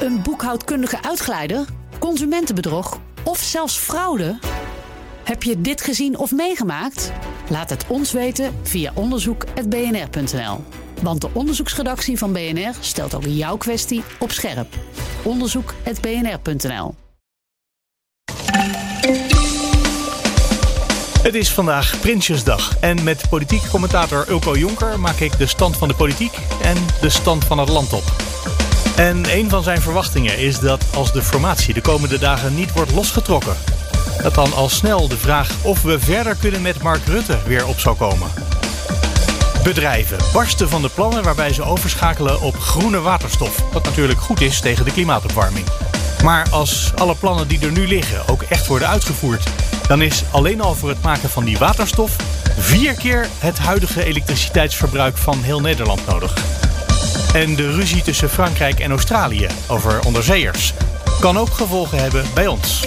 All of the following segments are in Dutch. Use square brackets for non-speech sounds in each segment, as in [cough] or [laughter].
Een boekhoudkundige uitglijder? Consumentenbedrog? Of zelfs fraude? Heb je dit gezien of meegemaakt? Laat het ons weten via onderzoek.bnr.nl. Want de onderzoeksredactie van BNR stelt ook jouw kwestie op scherp. Onderzoek.bnr.nl. Het is vandaag Prinsjesdag en met politiek commentator Ulko Jonker maak ik de stand van de politiek en de stand van het land op. En een van zijn verwachtingen is dat als de formatie de komende dagen niet wordt losgetrokken, dat dan al snel de vraag of we verder kunnen met Mark Rutte weer op zou komen. Bedrijven barsten van de plannen waarbij ze overschakelen op groene waterstof, wat natuurlijk goed is tegen de klimaatopwarming. Maar als alle plannen die er nu liggen ook echt worden uitgevoerd, dan is alleen al voor het maken van die waterstof vier keer het huidige elektriciteitsverbruik van heel Nederland nodig. En de ruzie tussen Frankrijk en Australië over onderzeeërs kan ook gevolgen hebben bij ons.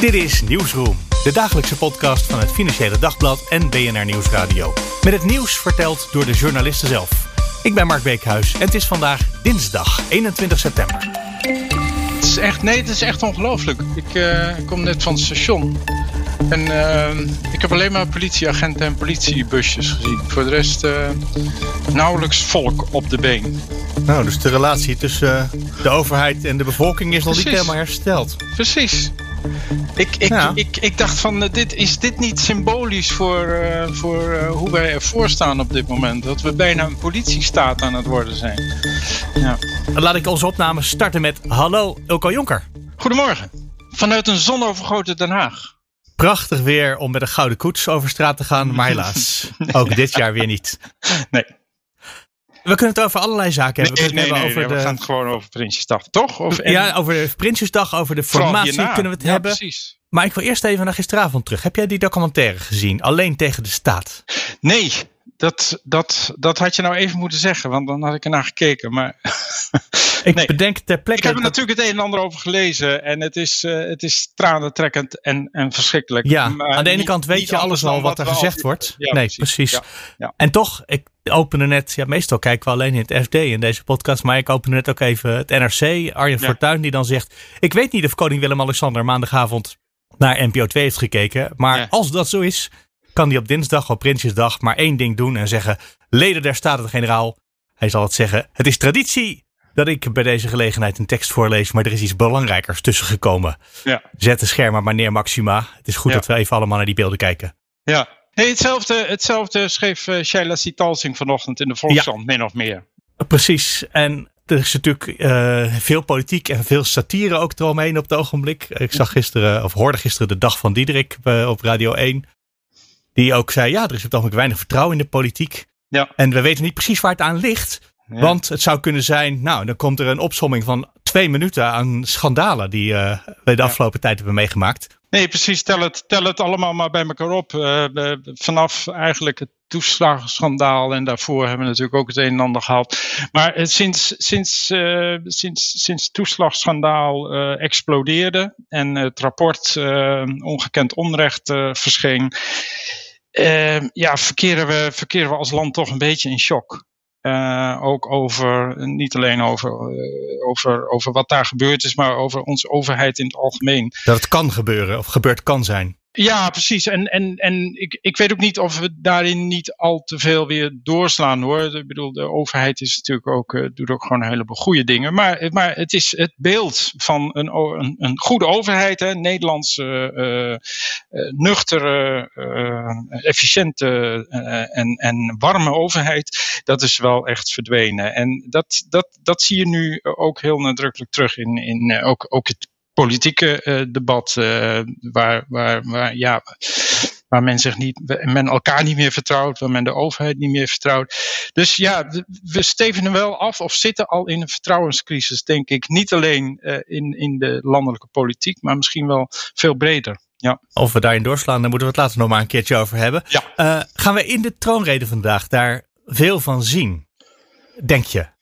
Dit is Nieuwsroom, de dagelijkse podcast van het Financiële Dagblad en BNR Nieuwsradio. Met het nieuws verteld door de journalisten zelf. Ik ben Mark Beekhuis en het is vandaag dinsdag 21 september. Het is echt, nee, het is echt ongelooflijk. Ik uh, kom net van het station. En uh, ik heb alleen maar politieagenten en politiebusjes gezien. Voor de rest uh, nauwelijks volk op de been. Nou, dus de relatie tussen de overheid en de bevolking is nog niet helemaal hersteld. Precies. Ik, ik, Ja. ik, ik dacht van, eh, dit, is dit niet symbolisch voor, eh, voor eh, hoe wij ervoor staan op dit moment? Dat we bijna een politiestaat aan het worden zijn. Ja. Laat ik onze opname starten met Hallo Ilko Jonker. Goedemorgen. Vanuit een zonovergoten Den Haag. Prachtig weer om met een gouden koets over straat te gaan, maar helaas. [laughs] Ook dit jaar weer niet. Nee, We kunnen het over allerlei zaken hebben. nee, we nee, kunnen nee, het nee, hebben we gaan over het gewoon over Prinsjesdag, toch? Of, de, ja, over de Prinsjesdag, over de formatie kunnen we het Ja, hebben. precies. Maar ik wil eerst even naar gisteravond terug. Heb jij die documentaire gezien? Alleen tegen de staat. Nee, dat, dat, dat had je nou even moeten zeggen, want dan had ik ernaar gekeken. Maar Ik Nee. bedenk ter ik plekke... heb er dat- natuurlijk het een en ander over gelezen en het is, eh, het is tranentrekkend en, en verschrikkelijk. Ja, Maar aan de ene niet- kant weet je alles al wat er al- gezegd wordt. Ja, nee, precies. Ja, ja. En toch, ik opende net, ja, meestal kijken we alleen in het FD in deze podcast, maar ik opende net ook even het NRC, Arjen. Fortuyn, die dan zegt: Ik weet niet of koning Willem-Alexander maandagavond naar NPO 2 heeft gekeken, maar als dat zo is, kan hij op dinsdag, op Prinsjesdag, maar één ding doen en zeggen: Leden der Staten-Generaal. Hij zal het zeggen: Het is traditie dat ik bij deze gelegenheid een tekst voorlees, maar er is iets belangrijkers tussen gekomen. Ja. Zet de schermen maar neer, Maxima. Het is goed Ja. dat we even allemaal naar die beelden kijken. Ja. Nee, hetzelfde, hetzelfde schreef uh, Sheila Sitalsing vanochtend in de Volkskrant, min of meer. Precies. En er is natuurlijk uh, veel politiek en veel satire ook eromheen op het ogenblik. Ik zag gisteren, of hoorde gisteren de dag van Diederik uh, op Radio 1. Die ook zei, ja, er is op het ogenblik weinig vertrouwen in de politiek. Ja. En we weten niet precies waar het aan ligt. Ja. Want het zou kunnen zijn, nou, dan komt er een opsomming van twee minuten aan schandalen die uh, we de afgelopen tijd hebben meegemaakt. Nee, precies. Tel het, tel het allemaal maar bij elkaar op. Uh, vanaf eigenlijk het toeslagenschandaal en daarvoor hebben we natuurlijk ook het een en ander gehad. Maar uh, sinds, sinds, uh, sinds, sinds het toeslagsschandaal explodeerde en het rapport ongekend onrecht verscheen, ja, verkeren we, verkeren we als land toch een beetje in shock. Uh, ook over, niet alleen over, uh, over, over wat daar gebeurd is, maar over onze overheid in het algemeen. Dat het kan gebeuren of gebeurd kan zijn. Ja, precies. En, en, en ik, ik weet ook niet of we daarin niet al te veel weer doorslaan hoor. Ik bedoel, de overheid is natuurlijk ook, uh, doet ook gewoon een heleboel goede dingen. Maar, maar het is het beeld van een, een, een goede overheid, hè, Nederlandse, uh, nuchtere, efficiënte en, en warme overheid. Dat is wel echt verdwenen. En dat, dat, dat zie je nu ook heel nadrukkelijk terug in, in ook, ook het politieke uh, debat uh, waar, waar, waar, ja, waar men zich niet, men elkaar niet meer vertrouwt, waar men de overheid niet meer vertrouwt. Dus ja, we stevenen wel af of zitten al in een vertrouwenscrisis, denk ik. Niet alleen uh, in, in de landelijke politiek, maar misschien wel veel breder. Ja. Of we daarin doorslaan, daar moeten we het later nog maar een keertje over hebben. Ja. gaan we in de troonrede vandaag daar veel van zien? Denk je?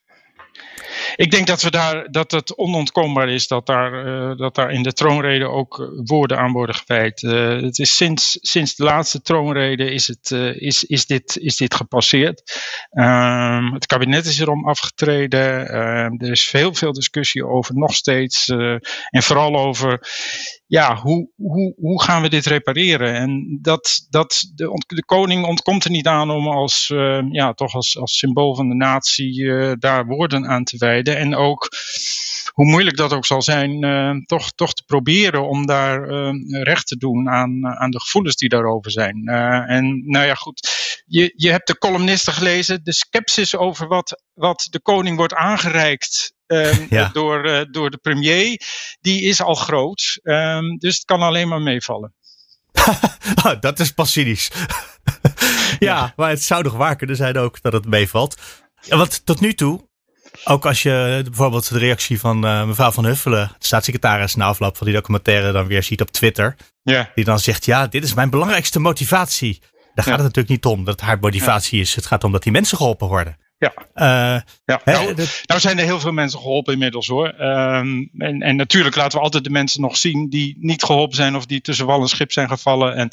Ik denk dat, we daar, dat het onontkoombaar is dat daar, uh, dat daar in de troonrede ook woorden aan worden gewijd. Uh, het is sinds, sinds de laatste troonrede is, het, is, is, dit, is dit gepasseerd. Ehm, het kabinet is erom afgetreden. Ehm, er is veel, veel discussie over nog steeds. en vooral over ja, hoe, hoe, hoe gaan we dit repareren? En dat, dat, de, koning ontkomt er niet aan om als, uh, ja, toch als, als symbool van de natie uh, daar woorden aan te wijden. En ook, hoe moeilijk dat ook zal zijn, uh, toch, toch te proberen om daar recht te doen aan, aan de gevoelens die daarover zijn. en nou ja, goed, je, je hebt de columnisten gelezen, de sceptisch over wat, wat de koning wordt aangereikt Um, ja. door, uh, door de premier, die is al groot. Um, dus het kan alleen maar meevallen. oh, [laughs] dat is pas cynisch. [laughs] ja, ja, maar het zou nog waar kunnen zijn ook dat het meevalt. Want tot nu toe, ook als je bijvoorbeeld de reactie van uh, mevrouw Van Huffelen, de staatssecretaris na afloop van die documentaire, dan weer ziet op Twitter. Ja. Die dan zegt, ja, dit is mijn belangrijkste motivatie. Daar gaat het natuurlijk niet om dat het haar motivatie is. Het gaat om dat die mensen geholpen worden. Ja. Uh, ja. Nou, nou, zijn er heel veel mensen geholpen inmiddels hoor. Um, en, en, natuurlijk laten we altijd de mensen nog zien die niet geholpen zijn of die tussen wal en schip zijn gevallen. En,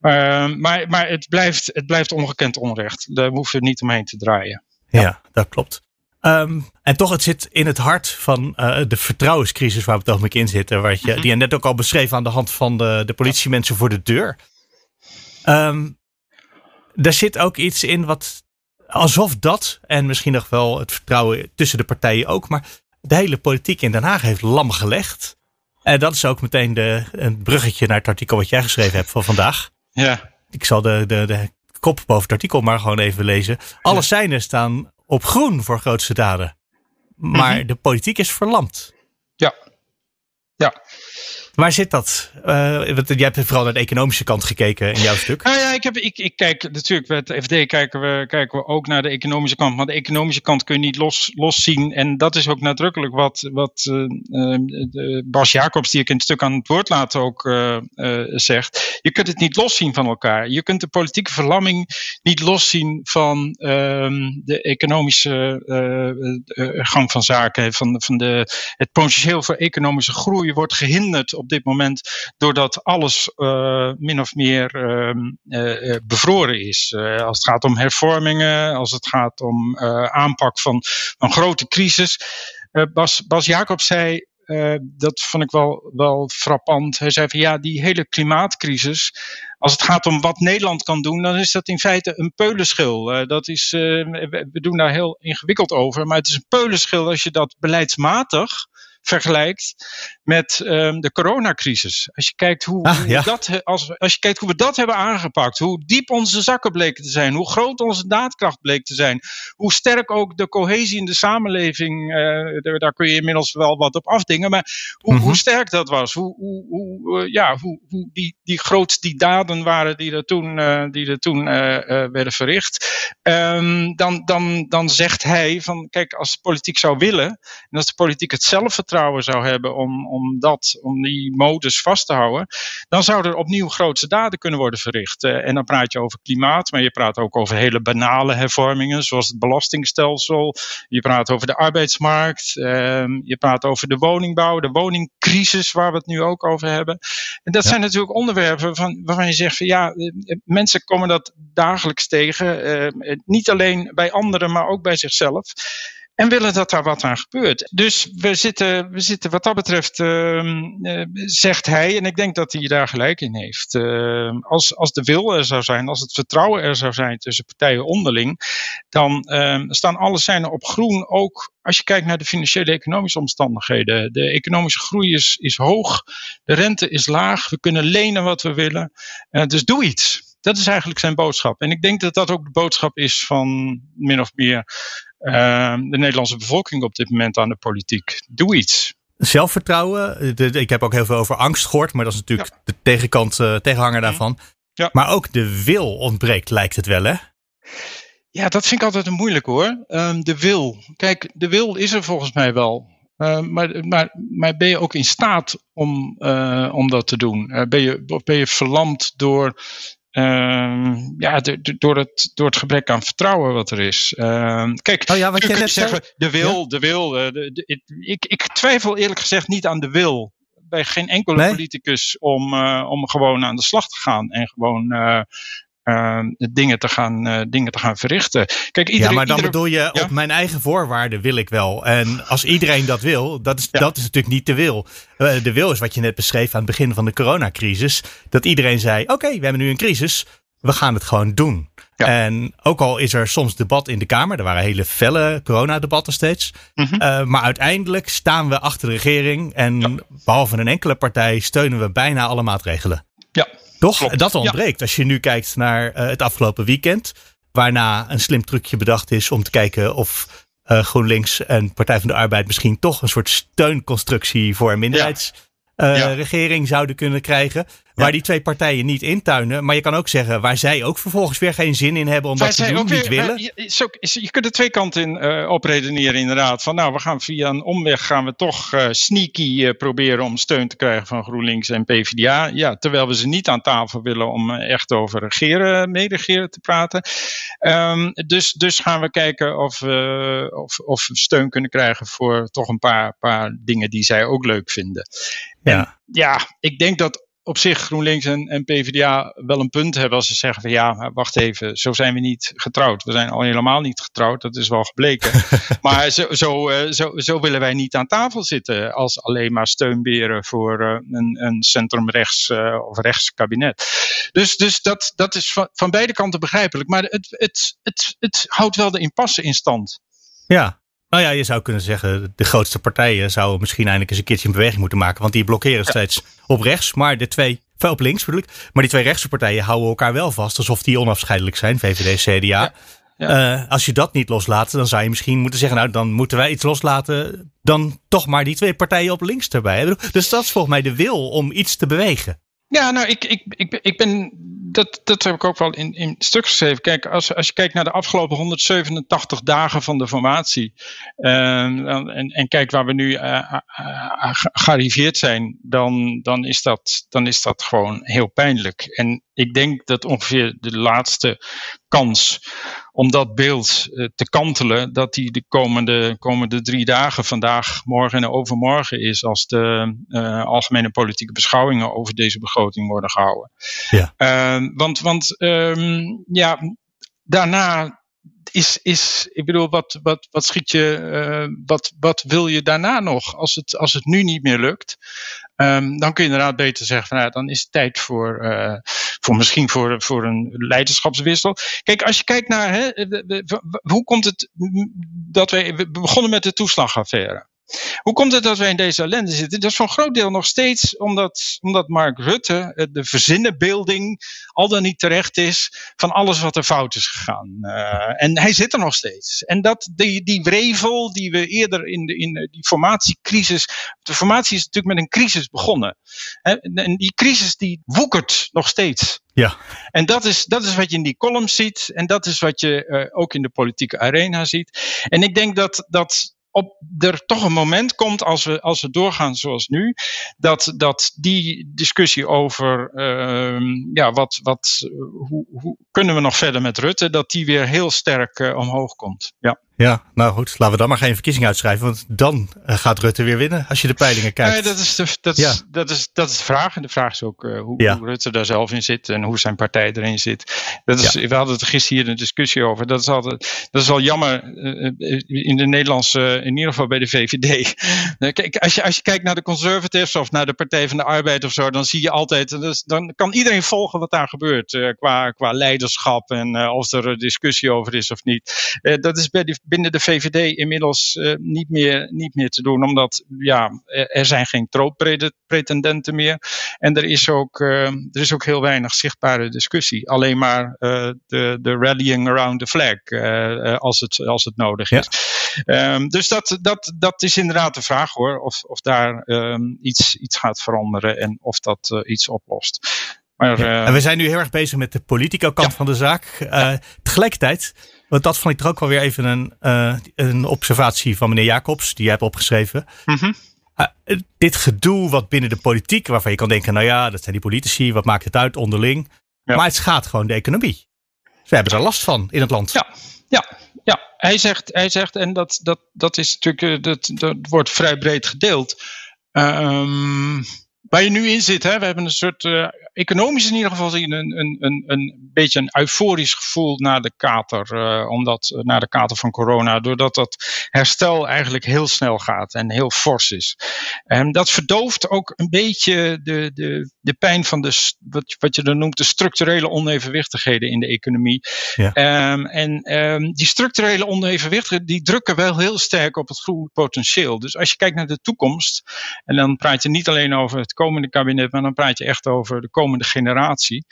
uh, maar maar het, blijft, het blijft ongekend onrecht. Daar hoeven we niet omheen te draaien. Ja, ja dat klopt. Um, en toch, het zit in het hart van uh, de vertrouwenscrisis waar we het ogenblik in zitten. Waar je, mm Die je net ook al beschreef aan de hand van de, de politiemensen voor de deur. Daar zit ook iets in wat alsof dat, en misschien nog wel het vertrouwen tussen de partijen ook, maar de hele politiek in Den Haag heeft lam gelegd. En dat is ook meteen de, een bruggetje naar het artikel wat jij geschreven hebt van vandaag. Ja. Ik zal de, de, de kop boven het artikel maar gewoon even lezen. Alle seinen staan op groen voor grootste daden. Maar mm -hmm. de politiek is verlamd. Ja. Ja. Waar zit dat? Uh, jij hebt vooral naar de economische kant gekeken in jouw stuk. Nou ja, ik, heb, ik, ik kijk natuurlijk bij het FD kijken we, kijken we ook naar de economische kant. Maar de economische kant kun je niet los, los zien. En dat is ook nadrukkelijk wat, wat uh, uh, Bas Jacobs, die ik in het stuk aan het woord laat, ook zegt. Je kunt het niet loszien van elkaar. Je kunt de politieke verlamming niet loszien van ehm, de economische gang van zaken. Van, van de, het potentieel voor economische groei wordt gehinderd op dit moment doordat alles uh, min of meer uh, uh, bevroren is. als het gaat om hervormingen, als het gaat om aanpak van een grote crisis. Bas, Bas Jacobs zei dat vond ik wel, wel frappant. Hij zei van ja, die hele klimaatcrisis. Als het gaat om wat Nederland kan doen, dan is dat in feite een peulenschil. Dat is, we, we, doen daar heel ingewikkeld over, maar het is een peulenschil als je dat beleidsmatig vergelijkt met um, de coronacrisis. Als je kijkt hoe, ah, hoe ja. dat, als, als je kijkt hoe we dat hebben aangepakt, hoe diep onze zakken bleken te zijn, hoe groot onze daadkracht bleek te zijn, hoe sterk ook de cohesie in de samenleving, uh, daar kun je inmiddels wel wat op afdingen, maar hoe, mm -hmm. hoe sterk dat was, hoe, hoe, hoe uh, ja, hoe, hoe die, die groot die daden waren die er toen, uh, die er toen werden verricht, um, dan, dan, dan zegt hij van kijk, als de politiek zou willen en als de politiek het zelfvertrouwen zou hebben om om, dat, om die modus vast te houden, dan zouden er opnieuw grootse daden kunnen worden verricht. Uh, en dan praat je over klimaat, maar je praat ook over hele banale hervormingen, zoals het belastingstelsel. Je praat over de arbeidsmarkt. Uh, je praat over de woningbouw, de woningcrisis, waar we het nu ook over hebben. En dat ja. zijn natuurlijk onderwerpen van, waarvan je zegt van ja, eh, mensen komen dat dagelijks tegen. Uh, niet alleen bij anderen, maar ook bij zichzelf en willen dat daar wat aan gebeurt. Dus we zitten, we zitten wat dat betreft, uh, uh, zegt hij, en ik denk dat hij daar gelijk in heeft. Uh, als, als de wil er zou zijn, als het vertrouwen er zou zijn tussen partijen onderling, dan ehm, staan alle seinen op groen. Ook als je kijkt naar de financiële economische omstandigheden. De economische groei is, is hoog, de rente is laag, we kunnen lenen wat we willen. Eh, dus doe iets. Dat is eigenlijk zijn boodschap. En ik denk dat dat ook de boodschap is van min of meer de Nederlandse bevolking op dit moment aan de politiek. Doe iets. Zelfvertrouwen. Ik heb ook heel veel over angst gehoord, maar dat is natuurlijk ja. de tegenkant, uh, tegenhanger daarvan. Ja. Maar ook de wil ontbreekt, lijkt het wel, hè? Ja, dat vind ik altijd een moeilijk hoor. Um, de wil. Kijk, de wil is er volgens mij wel. Uh, maar, maar, maar ben je ook in staat om, uh, om dat te doen? Uh, ben, je, ben je verlamd door Ehm, ja, door het, door het gebrek aan vertrouwen wat er is. Ehm, kijk, oh ja, wat je zeggen, de wil, de wil. de, ik, ik twijfel eerlijk gezegd niet aan de wil bij geen enkele politicus om, om gewoon aan de slag te gaan en gewoon uh, dingen, te gaan, uh, dingen te gaan verrichten. Kijk, iedereen, ja, maar dan bedoel je op mijn eigen voorwaarden wil ik wel. En als iedereen dat wil, dat is, dat is natuurlijk niet de wil. Uh, de wil is wat je net beschreef aan het begin van de coronacrisis. Dat iedereen zei, oké, we hebben nu een crisis. We gaan het gewoon doen. Ja. En ook al is er soms debat in de Kamer, er waren hele felle coronadebatten steeds. Mm -hmm. maar uiteindelijk staan we achter de regering. En behalve een enkele partij steunen we bijna alle maatregelen. Ja, toch? Dat ontbreekt. Als je nu kijkt naar uh, het afgelopen weekend. Waarna een slim trucje bedacht is om te kijken of uh, GroenLinks en Partij van de Arbeid misschien toch een soort steunconstructie voor een minderheidsregering uh, zouden kunnen krijgen. Waar die twee partijen niet intuinen. Maar je kan ook zeggen waar zij ook vervolgens weer geen zin in hebben omdat ze doen, niet willen. Je, zo, je kunt er twee kanten in uh, opredeneren inderdaad. Van nou, we gaan via een omweg gaan we toch uh, sneaky uh, proberen om steun te krijgen van GroenLinks en PvdA. Ja, terwijl we ze niet aan tafel willen om echt over regeren, meeregeren te praten. Um, dus, dus gaan we kijken of, of, of we steun kunnen krijgen voor toch een paar, paar dingen die zij ook leuk vinden. Ja. En, ja, ik denk dat op zich GroenLinks en, en PvdA wel een punt hebben als ze zeggen van ja, wacht even, zo zijn we niet getrouwd. We zijn al helemaal niet getrouwd, dat is wel gebleken. [laughs] maar zo, zo, uh, zo, zo, willen wij niet aan tafel zitten als alleen maar steunberen voor uh, een, een centrumrechts uh, of rechts kabinet. Dus, dus dat, dat is van, van beide kanten begrijpelijk. Maar het, het, het, het houdt wel de impasse in stand. Ja, nou ja, je zou kunnen zeggen, de grootste partijen zouden misschien eindelijk eens een keertje een beweging moeten maken. Want die blokkeren steeds op rechts. Maar de twee, op links bedoel ik. Maar die twee rechtse partijen houden elkaar wel vast. Alsof die onafscheidelijk zijn, VVD, CDA. Ja. Uh, als je dat niet loslaat, dan zou je misschien moeten zeggen, nou dan moeten wij iets loslaten. Dan toch maar die twee partijen op links erbij. Dus dat is volgens mij de wil om iets te bewegen. Ja, nou, ik, ik, ik, ik ben. Dat, dat heb ik ook wel in, in stuk geschreven. Kijk, als, als je kijkt naar de afgelopen 187 dagen van de formatie. Uh, en, en kijk waar we nu uh, uh, gearriveerd zijn. Dan, dan, is dat, dan is dat gewoon heel pijnlijk. En ik denk dat ongeveer de laatste kans om dat beeld uh, te kantelen, dat die de komende, komende drie dagen, vandaag, morgen en overmorgen is, als de uh, algemene politieke beschouwingen over deze begroting worden gehouden. Ja. Uh, want want um, ja, daarna is, is, ik bedoel, wat, wat, wat schiet je, uh, wat, wat wil je daarna nog als het, als het nu niet meer lukt? Um, dan kun je inderdaad beter zeggen, van, nou, dan is het tijd voor, uh, voor misschien voor, voor een leiderschapswissel. Kijk, als je kijkt naar, hè, hoe komt het dat wij, we begonnen met de toeslagaffaire. Hoe komt het dat wij in deze ellende zitten? Dat is voor een groot deel nog steeds omdat, omdat Mark Rutte eh, de verzinnenbeelding al dan niet terecht is van alles wat er fout is gegaan. Uh, en hij zit er nog steeds. En dat, die, die wrevel die we eerder in, de, in die formatiecrisis. De formatie is natuurlijk met een crisis begonnen. En die crisis die woekert nog steeds. Ja. En dat is, dat is wat je in die columns ziet. En dat is wat je uh, ook in de politieke arena ziet. En ik denk dat, dat op, er toch een moment komt als we, als we doorgaan zoals nu, dat, dat die discussie over uh, ja, wat, wat, hoe, hoe kunnen we nog verder met Rutte, dat die weer heel sterk uh, omhoog komt. Ja. Ja, nou goed, laten we dan maar geen verkiezing uitschrijven. Want dan uh, gaat Rutte weer winnen als je de peilingen kijkt. Nee, dat is de, dat is, dat is, dat is de vraag. En de vraag is ook uh, hoe, ja. hoe, Rutte daar zelf in zit en hoe zijn partij erin zit. Dat is, ja. We hadden het gisteren hier een discussie over. Dat is, altijd, dat is wel jammer uh, in de Nederlandse, in ieder geval bij de VVD. [laughs] Kijk, als je, als je kijkt naar de Conservatives of naar de Partij van de Arbeid of zo, dan zie je altijd, dus, dan kan iedereen volgen wat daar gebeurt. qua, qua leiderschap en of er een discussie over is of niet. dat is bij de binnen de VVD inmiddels uh, niet, meer, niet meer te doen. Omdat ja, er zijn geen trooppretendenten meer. En er is, ook, uh, er is ook heel weinig zichtbare discussie. Alleen maar uh, de, de rallying around the flag als, het, als het nodig is. Ja. Um, dus dat, dat, dat is inderdaad de vraag hoor. Of, of daar um, iets, iets gaat veranderen en of dat iets oplost. Maar, ja. En we zijn nu heel erg bezig met de politieke kant ja. van de zaak. Ja. Tegelijkertijd want dat vond ik toch ook wel weer even een, uh, een observatie van meneer Jacobs, die je hebt opgeschreven. Mm -hmm. uh, dit gedoe wat binnen de politiek, waarvan je kan denken, nou ja, dat zijn die politici, wat maakt het uit onderling? Maar het schaadt gewoon de economie. Ze hebben er last van in het land. Ja, ja, ja. Hij zegt, hij zegt en dat, dat, dat is natuurlijk, dat, dat wordt vrij breed gedeeld. Um, waar je nu in zit, hè, we hebben een soort uh, economisch in ieder geval zien een, een, een, een beetje een euforisch gevoel naar de kater, uh, omdat, naar de kater van corona, doordat dat herstel eigenlijk heel snel gaat en heel fors is. En dat verdooft ook een beetje de, de, de pijn van de, wat, wat je dan noemt, de structurele onevenwichtigheden in de economie. Ja. Um, en um, die structurele onevenwichtigheden, die drukken wel heel sterk op het groeipotentieel. Dus als je kijkt naar de toekomst, en dan praat je niet alleen over het komende kabinet, maar dan praat je echt over de komende generatie.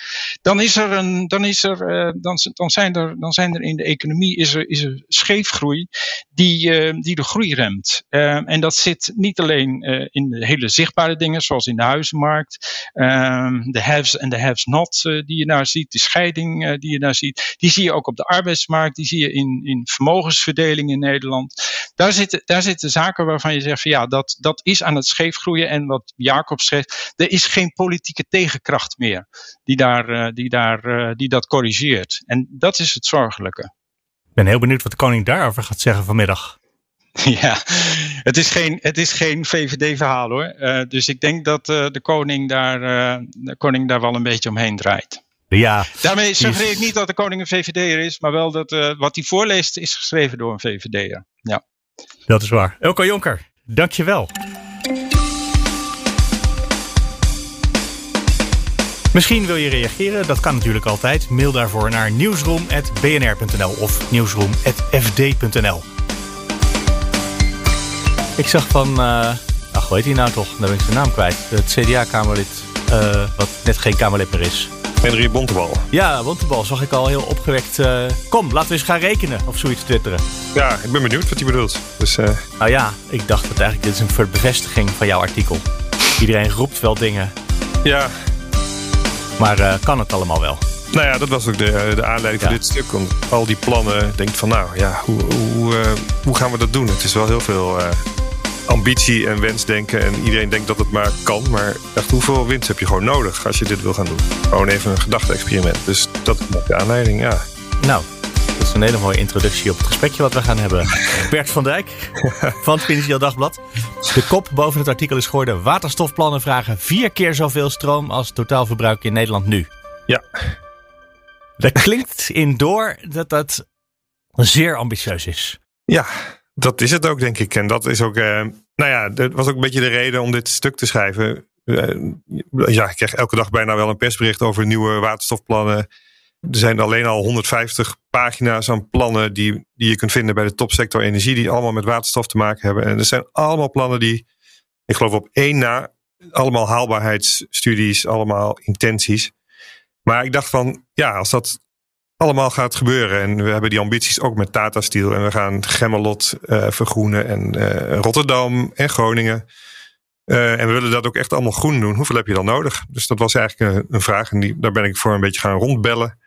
Dan is er een, dan is er, uh, dan, zijn er, dan zijn er in de economie is er, is er scheefgroei die, uh, die de groei remt. Uh, en dat zit niet alleen in de hele zichtbare dingen, zoals in de huizenmarkt, de haves en de haves not die je daar ziet, de scheiding die je daar ziet, die zie je ook op de arbeidsmarkt, die zie je in, in vermogensverdeling in Nederland. Daar zitten, daar zitten zaken waarvan je zegt van ja, dat, dat is aan het scheefgroeien en wat Jacob zegt, er is geen politieke tegenkracht meer die, daar, uh, die, daar, uh, die dat corrigeert. En dat is het zorgelijke. Ik ben heel benieuwd wat de koning daarover gaat zeggen vanmiddag. [laughs] Ja, het is geen, het is geen VVD-verhaal hoor. Uh, dus ik denk dat de, koning daar, de koning daar wel een beetje omheen draait. Ja, Daarmee suggereer ik niet dat de koning een VVD'er is, maar wel dat wat hij voorleest is geschreven door een VVD'er. Ja. Dat is waar. Elko Jonker, dankjewel. Misschien wil je reageren, dat kan natuurlijk altijd. Mail daarvoor naar nieuwsroom.bnr.nl of nieuwsroom.fd.nl. Ik zag van, uh, ach, hoe heet hij nou toch? Dan ben ik zijn naam kwijt. Het CDA-kamerlid, uh, wat net geen Kamerlid meer is. Henry Bontebal. Ja, Bontebal zag ik al heel opgewekt. Uh, kom, laten we eens gaan rekenen of zoiets twitteren. Ja, ik ben benieuwd wat hij bedoelt. Dus, uh... Nou ja, ik dacht dat eigenlijk dit is een bevestiging van jouw artikel. Iedereen roept wel dingen. Ja, maar uh, kan het allemaal wel? Nou ja, dat was ook de, de aanleiding ja. voor dit stuk. Om al die plannen denkt van nou ja, hoe, hoe, uh, hoe gaan we dat doen? Het is wel heel veel uh, ambitie en wensdenken. En iedereen denkt dat het maar kan. Maar echt, hoeveel winst heb je gewoon nodig als je dit wil gaan doen? Gewoon even een gedachte-experiment. Dus dat is de aanleiding, ja. Nou, dat is een hele mooie introductie op het gesprekje wat we gaan hebben. [laughs] Bert van Dijk van het Financieel Dagblad. De kop boven het artikel is geworden: waterstofplannen vragen vier keer zoveel stroom als totaalverbruik in Nederland nu. Ja. Dat klinkt in door dat dat zeer ambitieus is. Ja, dat is het ook, denk ik. En dat is ook, eh, nou ja, dat was ook een beetje de reden om dit stuk te schrijven. Uh, ja, ik krijg elke dag bijna wel een persbericht over nieuwe waterstofplannen. Er zijn alleen al 150 pagina's aan plannen die, die je kunt vinden bij de topsector energie, die allemaal met waterstof te maken hebben. En er zijn allemaal plannen die, ik geloof op één na, allemaal haalbaarheidsstudies, allemaal intenties. Maar ik dacht van, ja, als dat allemaal gaat gebeuren en we hebben die ambities ook met Tata Steel en we gaan Gemmelot uh, vergroenen en uh, Rotterdam en Groningen. Uh, en we willen dat ook echt allemaal groen doen. Hoeveel heb je dan nodig? Dus dat was eigenlijk een, een vraag en die, daar ben ik voor een beetje gaan rondbellen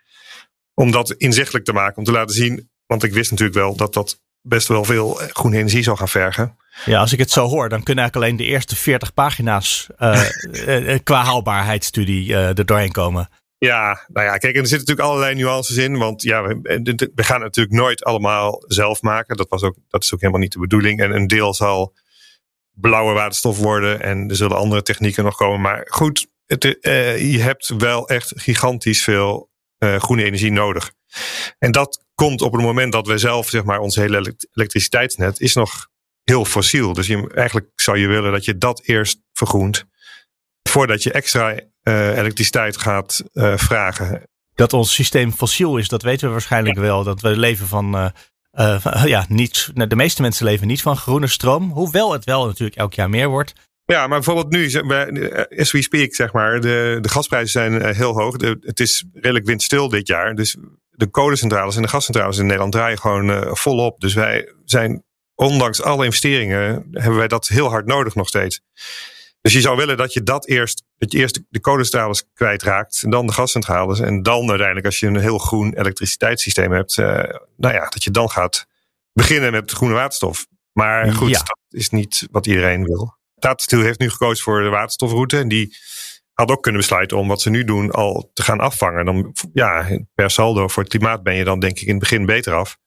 om dat inzichtelijk te maken. Om te laten zien, want ik wist natuurlijk wel dat dat best wel veel groene energie zou gaan vergen. Ja, als ik het zo hoor, dan kunnen eigenlijk alleen de eerste 40 pagina's uh, [laughs] qua haalbaarheidsstudie uh, er doorheen komen. Ja, nou ja, kijk, en er zitten natuurlijk allerlei nuances in. Want ja, we, we gaan het natuurlijk nooit allemaal zelf maken. Dat, was ook, dat is ook helemaal niet de bedoeling. En een deel zal blauwe waterstof worden. En er zullen andere technieken nog komen. Maar goed, het, uh, je hebt wel echt gigantisch veel groene energie nodig. En dat komt op het moment dat wij zelf, zeg maar, ons hele elektriciteitsnet is nog heel fossiel. Dus je, eigenlijk zou je willen dat je dat eerst vergroent. Voordat je extra uh, elektriciteit gaat uh, vragen. Dat ons systeem fossiel is, dat weten we waarschijnlijk ja. wel. Dat we leven van. Uh, ja, niet, de meeste mensen leven niet van groene stroom. Hoewel het wel natuurlijk elk jaar meer wordt. Ja, maar bijvoorbeeld nu, as we speak, zeg maar, de, de gasprijzen zijn heel hoog. De, het is redelijk windstil dit jaar. Dus de kolencentrales en de gascentrales in Nederland draaien gewoon uh, volop. Dus wij zijn, ondanks alle investeringen, hebben wij dat heel hard nodig nog steeds. Dus je zou willen dat je dat eerst, dat je eerst de kolencentrales kwijtraakt, en dan de gascentrales. En dan uiteindelijk, als je een heel groen elektriciteitssysteem hebt, uh, nou ja, dat je dan gaat beginnen met groene waterstof. Maar goed, ja. dat is niet wat iedereen wil. Tata Steel heeft nu gekozen voor de waterstofroute. En die had ook kunnen besluiten om wat ze nu doen al te gaan afvangen. Dan, ja, per saldo voor het klimaat ben je dan denk ik in het begin beter af.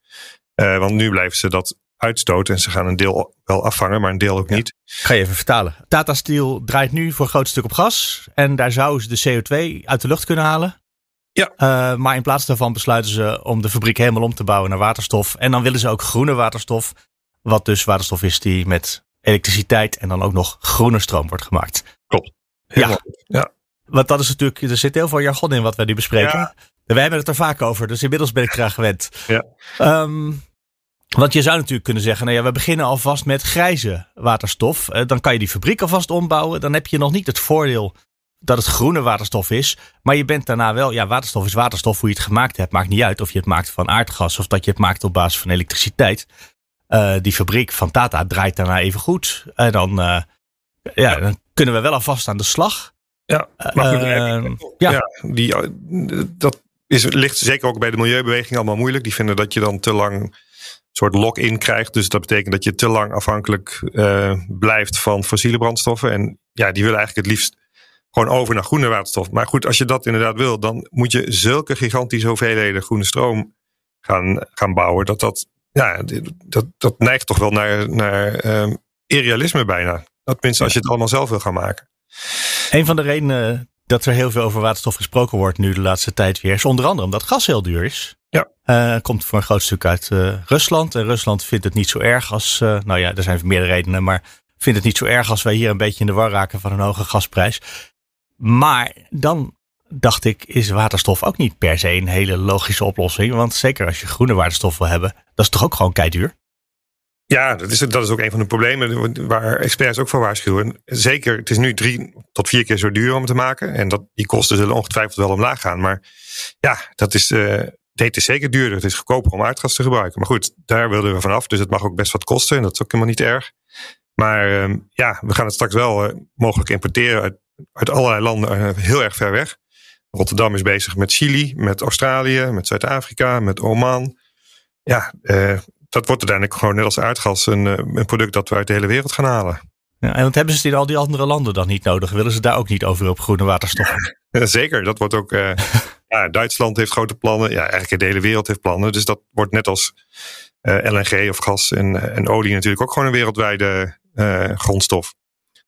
Uh, want nu blijven ze dat uitstoten en ze gaan een deel wel afvangen, maar een deel ook niet. Ga je even vertalen. Tata Steel draait nu voor een groot stuk op gas en daar zouden ze de CO2 uit de lucht kunnen halen. Ja. Uh, maar in plaats daarvan besluiten ze om de fabriek helemaal om te bouwen naar waterstof. En dan willen ze ook groene waterstof. Wat dus waterstof is die met elektriciteit en dan ook nog groene stroom wordt gemaakt. Klopt. ja. ja. Want dat is natuurlijk, er zit heel veel jargon in wat wij nu bespreken. Ja. Wij hebben het er vaak over, dus inmiddels ben ik eraan gewend. Ja. Um, want je zou natuurlijk kunnen zeggen, nou ja, we beginnen alvast met grijze waterstof. Uh, dan kan je die fabriek alvast ombouwen. Dan heb je nog niet het voordeel dat het groene waterstof is. Maar je bent daarna wel, ja, waterstof is waterstof. Hoe je het gemaakt hebt, maakt niet uit of je het maakt van aardgas of dat je het maakt op basis van elektriciteit. Uh, die fabriek van Tata draait daarna even goed. En dan, uh, ja, dan kunnen we wel alvast aan de slag. Ja, maar goed, ja. ja. die, dat is, ligt zeker ook bij de milieubeweging allemaal moeilijk. Die vinden dat je dan te lang een soort lock-in krijgt. Dus dat betekent dat je te lang afhankelijk uh, blijft van fossiele brandstoffen. En ja, die willen eigenlijk het liefst gewoon over naar groene waterstof. Maar goed, als je dat inderdaad wil, dan moet je zulke gigantische hoeveelheden groene stroom gaan, gaan bouwen. Dat dat, ja, dat, dat neigt toch wel naar, naar um, irrealisme bijna. Dat tenminste als je het allemaal zelf wil gaan maken. Een van de redenen dat er heel veel over waterstof gesproken wordt nu de laatste tijd weer, is onder andere omdat gas heel duur is. Ja. Uh, komt voor een groot stuk uit uh, Rusland. En Rusland vindt het niet zo erg als, uh, nou ja, er zijn meerdere redenen, maar vindt het niet zo erg als wij hier een beetje in de war raken van een hoge gasprijs. Maar dan dacht ik, is waterstof ook niet per se een hele logische oplossing. Want zeker als je groene waterstof wil hebben, dat is toch ook gewoon keiduur? Ja, dat is, dat is ook een van de problemen waar experts ook voor waarschuwen. Zeker, het is nu drie tot vier keer zo duur om te maken. En dat, die kosten zullen ongetwijfeld wel omlaag gaan. Maar ja, dat is, uh, het is zeker duurder. Het is goedkoper om aardgas te gebruiken. Maar goed, daar wilden we vanaf. Dus het mag ook best wat kosten. En dat is ook helemaal niet erg. Maar uh, ja, we gaan het straks wel uh, mogelijk importeren uit, uit allerlei landen heel erg ver weg. Rotterdam is bezig met Chili, met Australië, met Zuid-Afrika, met Oman. Ja, dat wordt uiteindelijk gewoon net als aardgas een, eh, een product dat we uit de hele wereld gaan halen. Ja, en wat hebben ze in al die andere landen dan niet nodig? Willen ze daar ook niet over op groene waterstof? [laughs] Ja, zeker, dat wordt ook. Uh, [laughs] ja, Duitsland heeft grote plannen. Ja, eigenlijk de hele wereld heeft plannen. Dus dat wordt net als LNG of gas en, en olie natuurlijk ook gewoon een wereldwijde grondstof.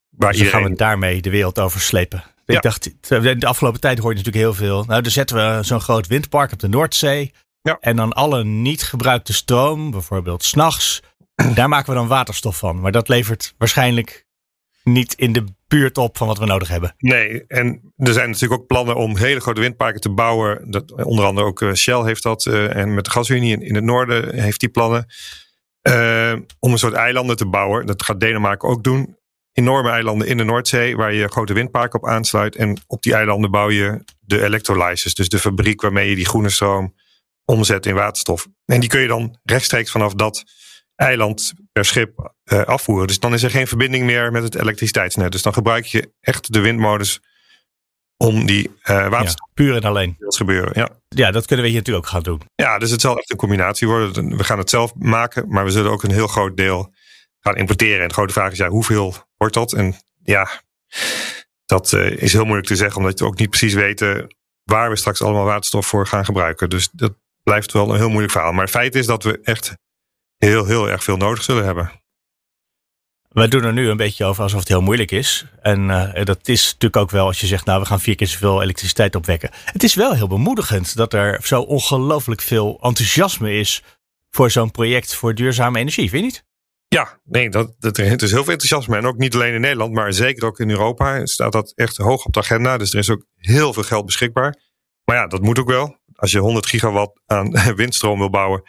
Waar dus iedereen... gaan we daarmee de wereld over slepen. Ik dacht, de afgelopen tijd hoor je natuurlijk heel veel. Nou, dan zetten we zo'n groot windpark op de Noordzee. Ja. En dan alle niet gebruikte stroom, bijvoorbeeld s'nachts, [clears throat] daar maken we dan waterstof van. Maar dat levert waarschijnlijk niet in de buurt op van wat we nodig hebben. Nee, en er zijn natuurlijk ook plannen om hele grote windparken te bouwen. Dat, onder andere ook eh, Shell heeft dat. Uh, en met de gasunie in, in het noorden heeft die plannen. Uh, om een soort eilanden te bouwen. Dat gaat Denemarken ook doen. Enorme eilanden in de Noordzee waar je grote windparken op aansluit. En op die eilanden bouw je de electrolyzers. Dus de fabriek waarmee je die groene stroom omzet in waterstof. En die kun je dan rechtstreeks vanaf dat eiland per schip uh, afvoeren. Dus dan is er geen verbinding meer met het elektriciteitsnet. Dus dan gebruik je echt de windmodus om die uh, waterstof. Ja, puur en alleen. Dat gebeuren, ja. Ja, dat kunnen we hier natuurlijk ook gaan doen. Ja, dus het zal echt een combinatie worden. We gaan het zelf maken, maar we zullen ook een heel groot deel gaan importeren. En de grote vraag is, ja, hoeveel wordt dat? En ja, dat uh, is heel moeilijk te zeggen, omdat we ook niet precies weten waar we straks allemaal waterstof voor gaan gebruiken. Dus dat blijft wel een heel moeilijk verhaal. Maar het feit is dat we echt heel, heel erg veel nodig zullen hebben. Wij doen er nu een beetje over alsof het heel moeilijk is. En uh, dat is natuurlijk ook wel als je zegt, nou we gaan vier keer zoveel elektriciteit opwekken. Het is wel heel bemoedigend dat er zo ongelooflijk veel enthousiasme is voor zo'n project voor duurzame energie, vind je niet? Ja, nee, dat, is heel veel enthousiasme. En ook niet alleen in Nederland, maar zeker ook in Europa staat dat echt hoog op de agenda. Dus er is ook heel veel geld beschikbaar. Maar ja, dat moet ook wel als je 100 gigawatt aan [laughs] windstroom wil bouwen,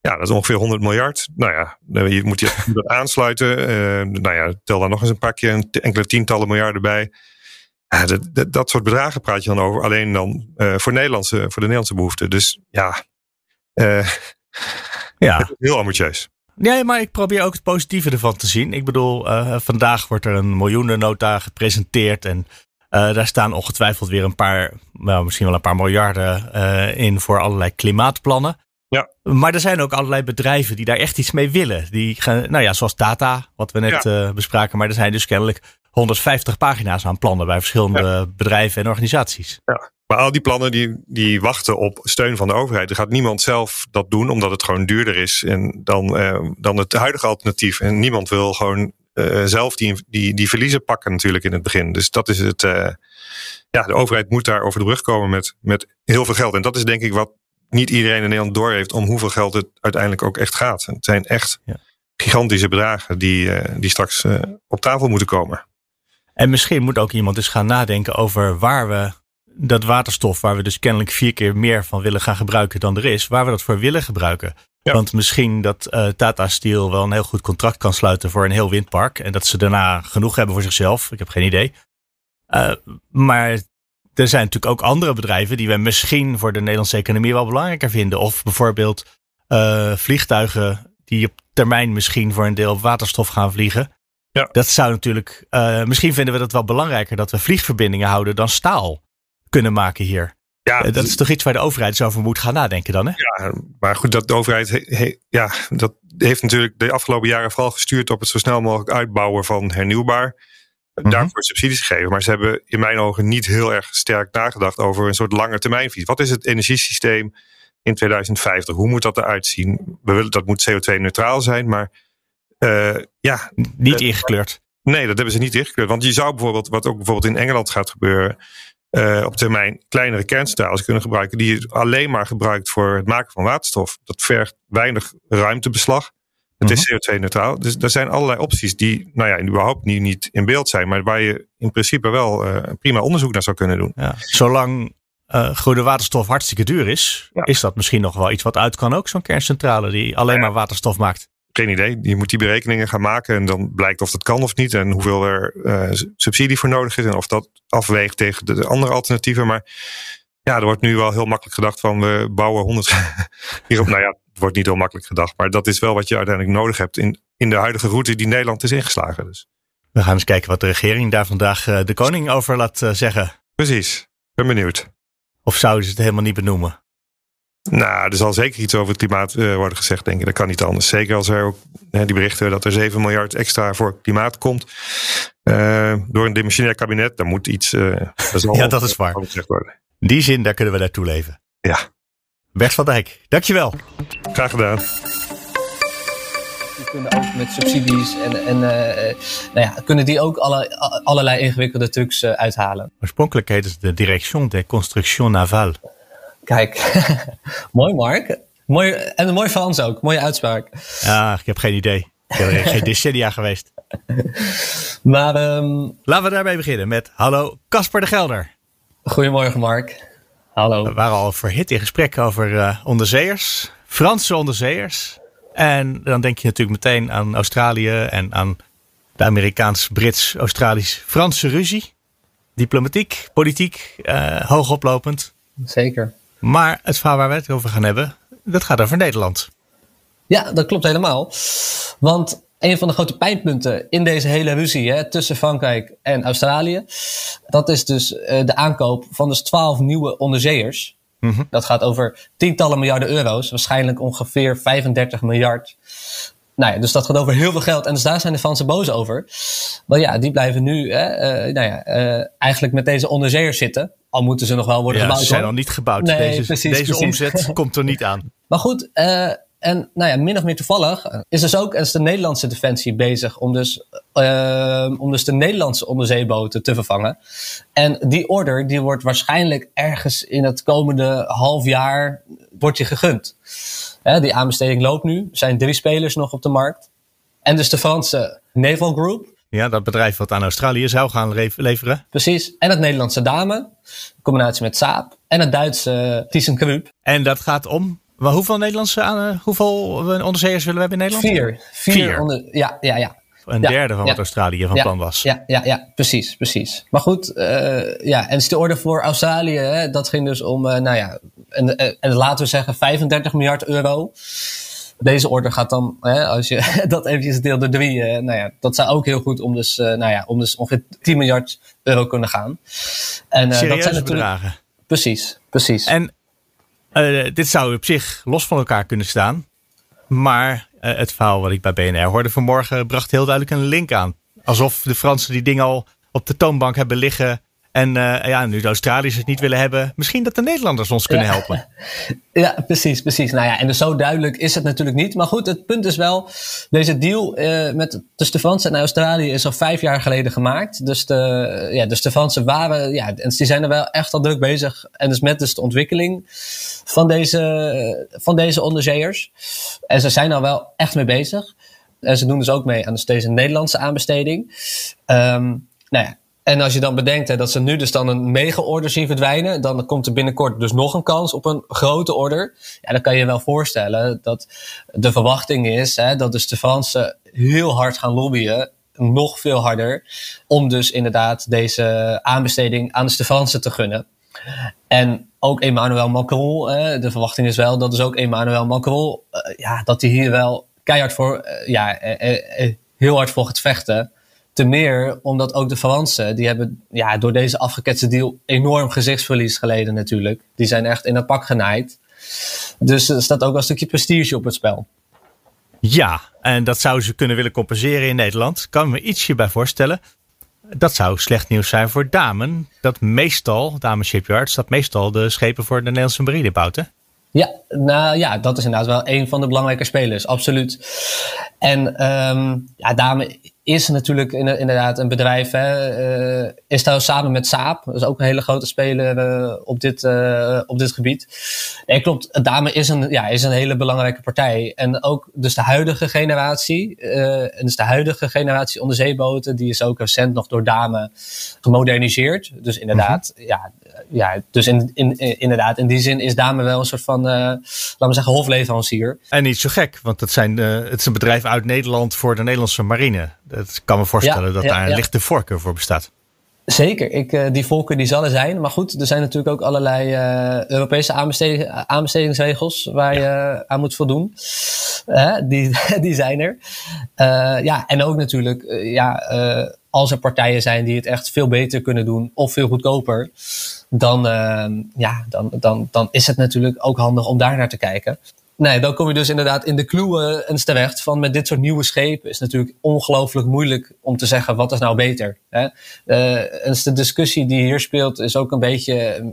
ja, dat is ongeveer 100 miljard. Nou ja, je moet je dat [laughs] aansluiten. Uh, nou ja, tel daar nog eens een pakje, enkele tientallen miljarden bij. Ja, dat, dat, dat, soort bedragen praat je dan over. Alleen dan uh, voor, Nederlandse, voor de Nederlandse behoeften. Dus ja, uh, ja. [laughs] heel ambitieus. Nee, maar ik probeer ook het positieve ervan te zien. Ik bedoel, vandaag wordt er een miljoenennota gepresenteerd. En uh, daar staan ongetwijfeld weer een paar, nou, misschien wel een paar miljarden uh, in voor allerlei klimaatplannen. Ja. Maar er zijn ook allerlei bedrijven die daar echt iets mee willen. Die gaan, nou ja, zoals Tata, wat we net ja. bespraken. Maar er zijn dus kennelijk 150 pagina's aan plannen bij verschillende bedrijven en organisaties. Ja. Maar al die plannen die, die wachten op steun van de overheid. Er gaat niemand zelf dat doen, omdat het gewoon duurder is en dan, uh, dan het huidige alternatief. En niemand wil gewoon uh, zelf die, die, die verliezen pakken natuurlijk in het begin. Dus dat is het. Uh, ja, de overheid moet daar over de brug komen met, met heel veel geld. En dat is denk ik wat niet iedereen in Nederland doorheeft om hoeveel geld het uiteindelijk ook echt gaat. Het zijn echt ja. gigantische bedragen die, die straks op tafel moeten komen. En misschien moet ook iemand eens gaan nadenken over waar we dat waterstof, waar we dus kennelijk vier keer meer van willen gaan gebruiken dan er is, waar we dat voor willen gebruiken. Want misschien dat uh, Tata Steel wel een heel goed contract kan sluiten voor een heel windpark. En dat ze daarna genoeg hebben voor zichzelf. Ik heb geen idee. Uh, maar er zijn natuurlijk ook andere bedrijven die we misschien voor de Nederlandse economie wel belangrijker vinden. Of bijvoorbeeld uh, vliegtuigen die op termijn misschien voor een deel op waterstof gaan vliegen. Ja. Dat zou natuurlijk, misschien vinden we dat wel belangrijker dat we vliegverbindingen houden dan staal kunnen maken hier. Ja, dat is toch iets waar de overheid zo over moet gaan nadenken dan, hè? Ja, maar goed, dat de overheid ja, dat heeft natuurlijk de afgelopen jaren vooral gestuurd op het zo snel mogelijk uitbouwen van hernieuwbaar. Mhm. Daarvoor subsidies gegeven. Maar ze hebben in mijn ogen niet heel erg sterk nagedacht over een soort lange termijnvisie. Wat is het energiesysteem in 2050? Hoe moet dat eruit zien? We willen, dat moet CO2-neutraal zijn, maar uh, ja. Niet ingekleurd. Nee, dat hebben ze niet ingekleurd. Want je zou bijvoorbeeld, wat ook bijvoorbeeld in Engeland gaat gebeuren uh, op termijn kleinere kerncentrales kunnen gebruiken. die je alleen maar gebruikt voor het maken van waterstof. Dat vergt weinig ruimtebeslag. Het is mhm. CO2-neutraal. Dus er zijn allerlei opties die, nou ja, überhaupt niet, niet in beeld zijn. maar waar je in principe wel uh, prima onderzoek naar zou kunnen doen. Ja, zolang uh, groene waterstof hartstikke duur is, is dat misschien nog wel iets wat uit kan ook, zo'n kerncentrale die alleen maar waterstof maakt geen idee. Je moet die berekeningen gaan maken en dan blijkt of dat kan of niet. En hoeveel er uh, subsidie voor nodig is en of dat afweegt tegen de andere alternatieven. Maar ja, er wordt nu wel heel makkelijk gedacht van we bouwen 100 [laughs] hierop. nou ja, het wordt niet heel makkelijk gedacht. Maar dat is wel wat je uiteindelijk nodig hebt in, in de huidige route die Nederland is ingeslagen. Dus. We gaan eens kijken wat de regering daar vandaag uh, de koning over laat uh, zeggen. Precies, ben benieuwd. Of zouden ze het helemaal niet benoemen? Nou, er zal zeker iets over het klimaat uh, worden gezegd, denk ik. Dat kan niet anders. Zeker als er ook hè, die berichten dat er 7 miljard extra voor klimaat komt. Uh, door een dimensionair kabinet, dan moet iets. [laughs] Uh, dat ja, dat is waar. Worden. Die zin, daar kunnen we naartoe leven. Ja. Bert van Dijk, dankjewel. Graag gedaan. Die kunnen ook met subsidies en, en nou ja, kunnen die ook alle, allerlei ingewikkelde trucs uithalen. Oorspronkelijk heette het de Direction des Constructions Navales. Kijk, [laughs] mooi Mark. Mooi, en een mooi Frans ook. Mooie uitspraak. Ja, ik heb geen idee. Ik ben geen decennia geweest. [laughs] Maar um, laten we daarmee beginnen met hallo Casper de Gelder. Goedemorgen Mark. Hallo. We waren al verhit in gesprek over uh, onderzeeërs. Franse onderzeeërs. En dan denk je natuurlijk meteen aan Australië en aan de Amerikaans-Brits-Australisch-Franse ruzie. Diplomatiek, politiek, uh, hoogoplopend. Zeker. Maar het verhaal waar we het over gaan hebben, dat gaat over Nederland. Ja, dat klopt helemaal. Want een van de grote pijnpunten in deze hele ruzie hè, tussen Frankrijk en Australië, dat is dus uh, de aankoop van dus 12 nieuwe onderzeeërs. Mm -hmm. Dat gaat over tientallen miljarden euro's, waarschijnlijk ongeveer 35 miljard. Nou ja, dus dat gaat over heel veel geld en dus daar zijn de Fransen boos over. Want ja, die blijven nu hè, uh, nou ja, uh, eigenlijk met deze onderzeeërs zitten. Al moeten ze nog wel worden ja, gebouwd. Ze zijn nog niet gebouwd. Nee, deze precies, deze precies. omzet [laughs] komt er niet aan. Maar goed, uh, en nou ja, min of meer toevallig is dus ook is de Nederlandse defensie bezig om dus, uh, om dus de Nederlandse onderzeeboten te vervangen. En die order die wordt waarschijnlijk ergens in het komende half jaar wordt je gegund. Hè, die aanbesteding loopt nu. Er zijn drie spelers nog op de markt. En dus de Franse Naval Group, ja, dat bedrijf wat aan Australië zou gaan leveren. Precies. En het Nederlandse Dame, in combinatie met Saab. En het Duitse ThyssenKrupp. En dat gaat om maar hoeveel Nederlandse aan, hoeveel onderzeeërs willen we hebben in Nederland? Vier. Vier. Vier. Onder, ja, ja, ja. Een derde van wat Australië van plan was. Ja, ja, ja, precies, precies. Maar goed, uh, ja, en de orde voor Australië, hè, dat ging dus om, uh, nou ja, en, en laten we zeggen 35 miljard euro. Deze order gaat dan, hè, als je [laughs] dat eventjes deelt door drie, nou ja, dat zou ook heel goed om dus, uh, nou ja, om dus ongeveer 10 miljard euro kunnen gaan. En, uh, dat zijn bedragen. Precies, precies. En dit zou op zich los van elkaar kunnen staan. Maar het verhaal wat ik bij BNR hoorde vanmorgen bracht heel duidelijk een link aan. Alsof de Fransen die dingen al op de toonbank hebben liggen. En uh, ja, nu de Australiërs het niet willen hebben, misschien dat de Nederlanders ons kunnen helpen. [laughs] Ja, precies, precies. Nou ja, en dus zo duidelijk is het natuurlijk niet. Maar goed, het punt is wel, deze deal uh, met, tussen de Fransen en Australië is al vijf jaar geleden gemaakt. Dus de, ja, dus de Fransen waren, ja, en die zijn er wel echt al druk bezig. En dus met dus de ontwikkeling van deze, van deze onderzeeërs. En ze zijn er wel echt mee bezig. En ze doen dus ook mee aan dus deze Nederlandse aanbesteding. Um, nou ja, en als je dan bedenkt hè, dat ze nu dus dan een mega-order zien verdwijnen, dan komt er binnenkort dus nog een kans op een grote order. Ja, dan kan je je wel voorstellen dat de verwachting is hè, dat de Fransen heel hard gaan lobbyen nog veel harder. Om dus inderdaad deze aanbesteding aan de Fransen te gunnen. En ook Emmanuel Macron, de verwachting is wel dat dus ook Emmanuel Macron, eh, ja, dat hij hier wel keihard voor, eh, ja, eh, heel hard voor gaat vechten. Te meer omdat ook de Fransen, die hebben ja, door deze afgeketste deal enorm gezichtsverlies geleden natuurlijk. Die zijn echt in het pak genaaid. Dus er staat ook wel een stukje prestige op het spel. Ja, en dat zouden ze kunnen willen compenseren in Nederland. Kan me ietsje bij voorstellen. Dat zou slecht nieuws zijn voor Damen. Dat meestal, Damen Shipyards, dat meestal de schepen voor de Nederlandse marine bouwt. Hè? Ja, nou ja, dat is inderdaad wel een van de belangrijke spelers, absoluut. En um, ja, Dame is natuurlijk inderdaad een bedrijf, hè, uh, is daar samen met Saab, dat is ook een hele grote speler uh, op, dit, uh, op dit gebied. Nee, klopt, Dame is een, ja, is een hele belangrijke partij. En ook dus de huidige generatie, en dus de huidige generatie onderzeeboten, die is ook recent nog door Dame gemoderniseerd. Dus inderdaad, mm -hmm. ja, ja, dus in, in, inderdaad, in die zin is Dame wel een soort van, uh, laten we zeggen, hofleverancier. En niet zo gek, want het, zijn, uh, het is een bedrijf uit Nederland voor de Nederlandse marine. Dat kan me voorstellen ja, dat ja, daar een lichte voorkeur voor bestaat. Zeker, ik, uh, die voorkeur die zal er zijn. Maar goed, er zijn natuurlijk ook allerlei uh, Europese aanbesteding, aanbestedingsregels waar ja. je aan moet voldoen. Uh, die, [laughs] die zijn er. ja, en ook natuurlijk, ja, als er partijen zijn die het echt veel beter kunnen doen of veel goedkoper, dan, ja, dan, dan, dan is het natuurlijk ook handig om daar naar te kijken. Nee, dan kom je dus inderdaad in de kluwen en terecht van met dit soort nieuwe schepen is natuurlijk ongelooflijk moeilijk om te zeggen wat is nou beter. Hè? Uh, en de discussie die hier speelt is ook een beetje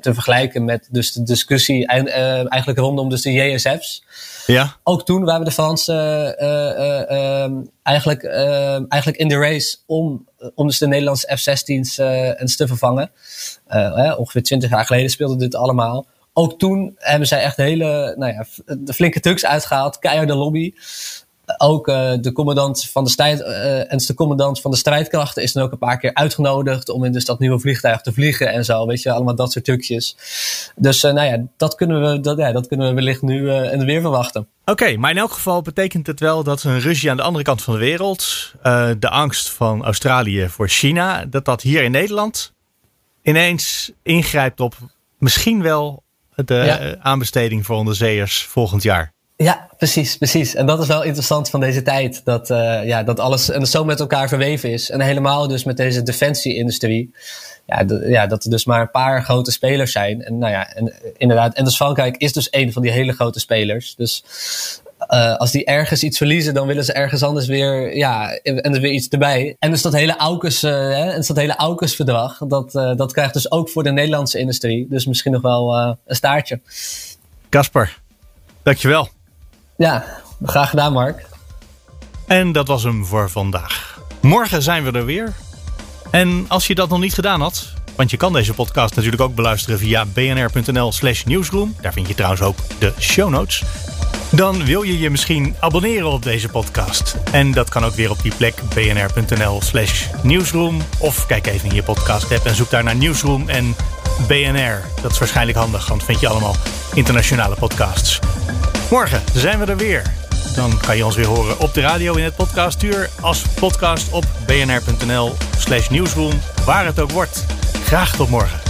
te vergelijken met dus de discussie uh, eigenlijk rondom dus de JSF's. Ja. Ook toen waren de Fransen uh, uh, eigenlijk, eigenlijk in de race om, om dus de Nederlandse F-16's eens te vervangen. ongeveer twintig jaar geleden speelde dit allemaal ook toen hebben zij echt hele, nou ja, de flinke trucks uitgehaald, keiharde lobby. Ook uh, de commandant van de strijd, uh, en de commandant van de strijdkrachten is dan ook een paar keer uitgenodigd om in dus dat nieuwe vliegtuig te vliegen en zo. Weet je, allemaal dat soort trucjes. Dus uh, nou ja, dat kunnen we, dat, ja, dat kunnen we wellicht nu en weer verwachten. Oké, maar in elk geval betekent het wel dat een ruzie aan de andere kant van de wereld, de angst van Australië voor China, dat dat hier in Nederland ineens ingrijpt op misschien wel de ja. aanbesteding voor onderzeeërs volgend jaar. Ja, precies, precies. En dat is wel interessant van deze tijd. Dat, uh, ja, dat alles en zo met elkaar verweven is. En helemaal dus met deze defensie-industrie. Ja, ja, dat er dus maar een paar grote spelers zijn. En nou ja, en, inderdaad. En dus Frankrijk is dus een van die hele grote spelers. Dus uh, als die ergens iets verliezen, dan willen ze ergens anders weer, ja, en er weer iets erbij. En dus dat hele AUKUS, uh, hè, en dus dat hele AUKUS-verdrag, dat, uh, dat krijgt dus ook voor de Nederlandse industrie. Dus misschien nog wel een staartje. Kasper, dankjewel. Ja, graag gedaan, Mark. En dat was hem voor vandaag. Morgen zijn we er weer. En als je dat nog niet gedaan had, want je kan deze podcast natuurlijk ook beluisteren via bnr.nl/slash nieuwsroom. Daar vind je trouwens ook de show notes. Dan wil je je misschien abonneren op deze podcast. En dat kan ook weer op die plek bnr.nl slash nieuwsroom. Of kijk even in je podcast app en zoek daar naar nieuwsroom en BNR. Dat is waarschijnlijk handig, want vind je allemaal internationale podcasts. Morgen zijn we er weer. Dan kan je ons weer horen op de radio in het podcastuur. Als podcast op bnr.nl slash nieuwsroom. Waar het ook wordt. Graag tot morgen.